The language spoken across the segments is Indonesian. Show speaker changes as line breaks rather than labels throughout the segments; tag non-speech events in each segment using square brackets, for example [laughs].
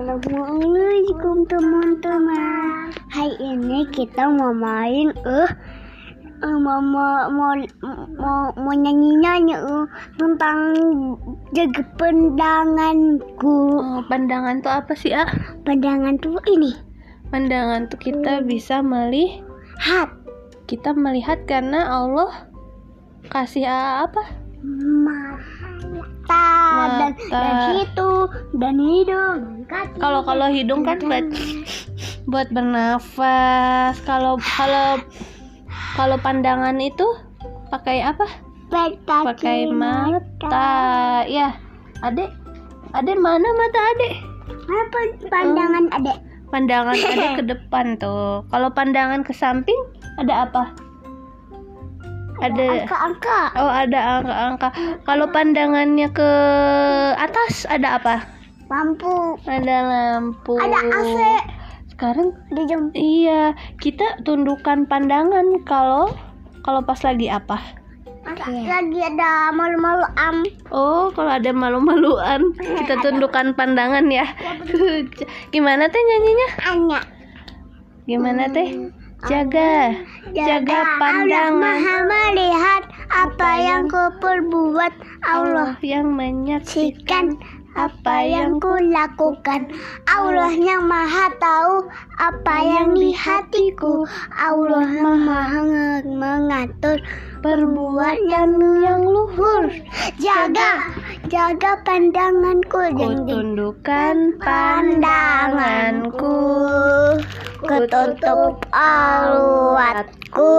Assalamualaikum teman-teman. Hari ini kita mau main eh uh, mau mau mau mau, mau nyanyi nyanyi uh, tentang jaga pandanganku.
Oh, pandangan tuh apa sih, Ah?
Pandangan tuh ini
Pandangan tuh kita bisa melihat.
hat
Kita melihat karena Allah kasih A apa?
Mata, dan
Mata.
dan situ dan hidung dan kaki.
Kalau kalau hidung kan buat buat bernafas. Kalau kalau kalau pandangan itu pakai apa?
Pakai
Pakai mata. Ya, adek, adek mana mata adek?
Apa pandangan adek?
Pandangan adek [clears throat] ke depan tuh. Kalau pandangan ke samping ada apa? Ada.
Angka-angka.
Oh ada angka-angka. Kalau pandangannya ke atas ada apa?
Lampu.
Ada lampu.
Ada AC.
Sekarang
Di jam
iya kita tundukkan pandangan kalau kalau pas lagi apa?
lagi ada malu-malu am.
Oh kalau ada malu-maluan [laughs] kita tundukkan pandangan ya. [laughs] Gimana teh nyanyinya?
Hanya
Gimana teh? Jaga, jaga
Allah
pandangan.
maha melihat apa yang ku perbuat Allah.
Allah yang menyaksikan
Sikan apa yang ku lakukan Allah yang maha tahu apa yang di hatiku. Allah yang maha mengatur perbuatan yang luhur. Jaga, jaga pandanganku. Di-
tundukkan
pandanganku Ku tutup auratku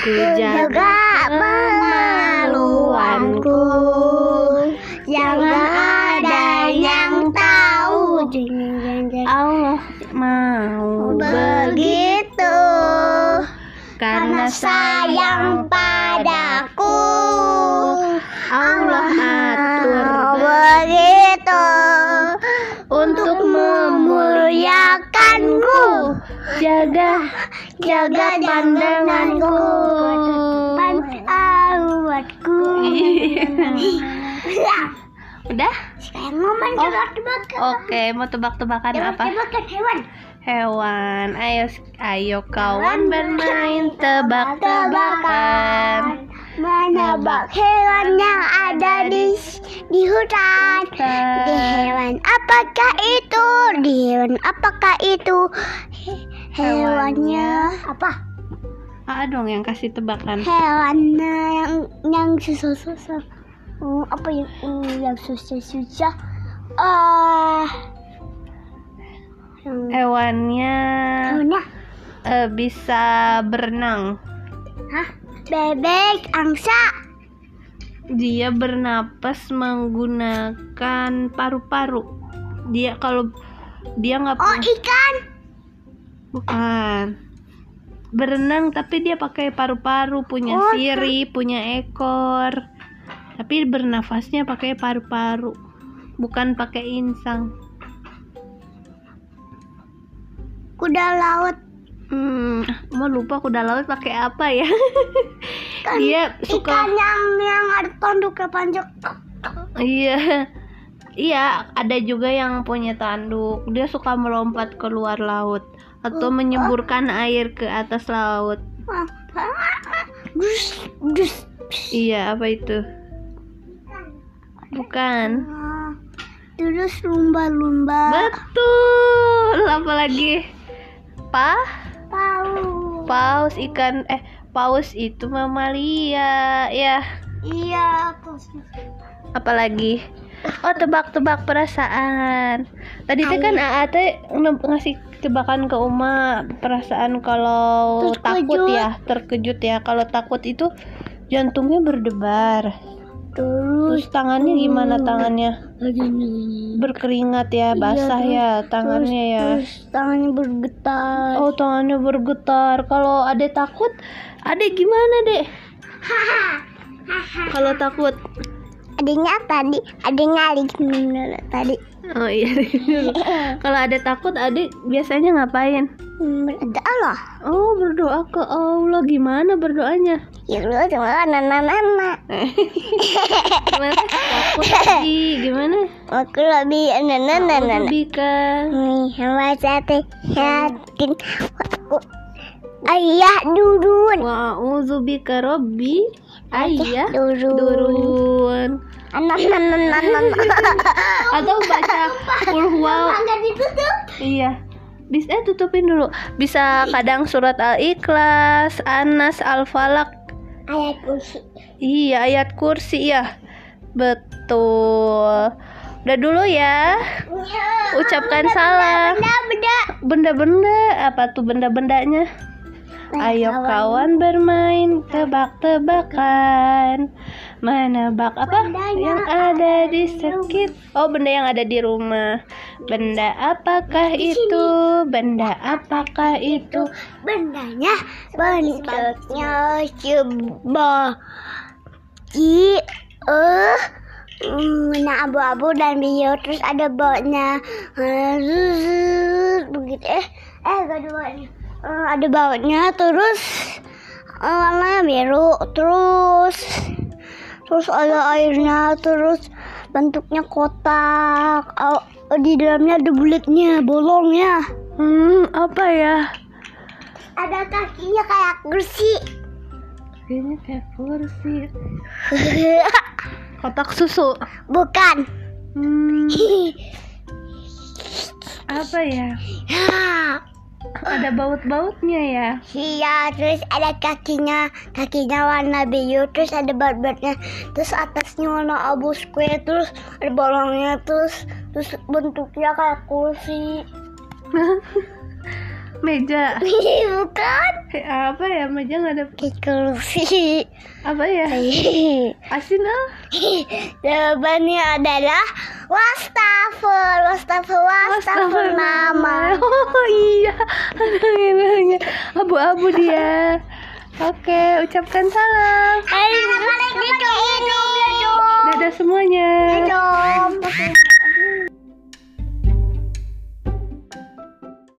Ku
Jaga pemaluanku. Jangan ada yang tahu.
Allah mau
Begitu.
Karena sayang jaga
jaga pandanganku. pan awatku [laughs]
udah?
Sekarang mau main tebak-tebakan.
Oke mau tebak-tebakan apa?
tebak-tebakan hewan.
Hewan. Ayo ayo kawan bermain tebak-tebakan.
Menebak hewan yang ada di di hutan. Di hewan apakah itu? Di hewan apakah itu hewannya. Apa?
Ah dong yang kasih tebakan.
Hewannya yang yang susah susah Hmm, apa yang hmm, yang susah susah ah. Yang
hewannya
hewannya?
eh, bisa berenang.
Hah? Bebek angsa.
Dia bernapas menggunakan paru-paru. Dia kalau dia nggak
oh ikan
bukan. Berenang tapi dia pakai paru-paru punya
Oh,
siri punya ekor. Tapi bernafasnya pakai paru-paru bukan pakai insang.
Kuda laut.
Hmm mau lupa kuda laut pakai apa ya? [laughs]
Kan
dia
ikan
suka
yang yang ada tanduknya panjang.
Iya. Iya ada juga yang punya tanduk. Dia suka melompat keluar laut atau menyemburkan air ke atas laut. Iya apa itu? Bukan.
Terus lumba-lumba.
Betul. Apa lagi? Pa?
Tahu
paus ikan eh paus itu mamalia ya.
Iya terus
apalagi oh tebak-tebak perasaan. Tadi teh kan AA teh nge- ngasih tebakan ke Uma perasaan kalau takut ya terkejut ya. Kalau takut itu jantungnya berdebar.
Terus
terus tangannya gimana tangannya?
Lagi
berkeringat ya basah
terus-
ya tangannya ya.
terus tangannya bergetar.
Oh tangannya bergetar. Kalau ade takut ade gimana deh kalau takut
adanya tadi adanya lagi tadi
oh iya [laughs] kalau ade takut ade biasanya ngapain
Berdoa loh.
Oh, berdoa ke Allah. Gimana berdoanya?
Ya lu cuma nana nana.
Aku lagi. Gimana?
Aku lebih nana nana.
Bika.
Nih, sama sate yakin. Ayah durun.
Wa bika Robbi. Ayah
Durun.
durun.
Anak nana nana. [laughs]
Atau baca Ulhuwa.
Enggak ditutup.
Iya. Bisa eh, tutupin dulu. Bisa kadang surat Al-Ikhlas, Anas, Al-Falak.
Ayat kursi.
Iya, ayat kursi ya. Betul. Udah dulu ya. Ucapkan salam.
Benda benda.
Benda-benda apa tuh benda-bendanya? Ayo kawan bermain tebak-tebakan. Menebak apa
Bendanya
yang ada di sekitar Oh, benda yang ada di rumah. Benda apakah itu? Benda apakah itu?
Bendanya bentuknya coba. Ki eh warna abu-abu dan biru terus ada zzzz, begitu eh eh gak ada bautnya Eh, ada bautnya terus eh, warnanya biru terus terus ada airnya terus bentuknya kotak Au- di dalamnya ada bulatnya bolongnya
Hmm, apa ya?
ada kakinya kayak kursi
Kayaknya kayak kursi. [laughs] Kotak susu.
bukan
Hmm, [laughs] apa ya? Ada baut-bautnya ya?
Iya, terus ada kakinya, kakinya warna biru, terus ada baut-bautnya, terus atasnya warna abu square, terus ada bolongnya, terus terus bentuknya kayak kursi. [laughs]
Meja.
Bukan?
Eh, apa ya? Meja nggak ada
Kayak kursi.
apa ya? Asin ah.
Jawabannya adalah wastafel wastafel wastafel mama
oh iya anaknya abu-abu dia oke ucapkan salam
assalamualaikum dadah semuanya dadah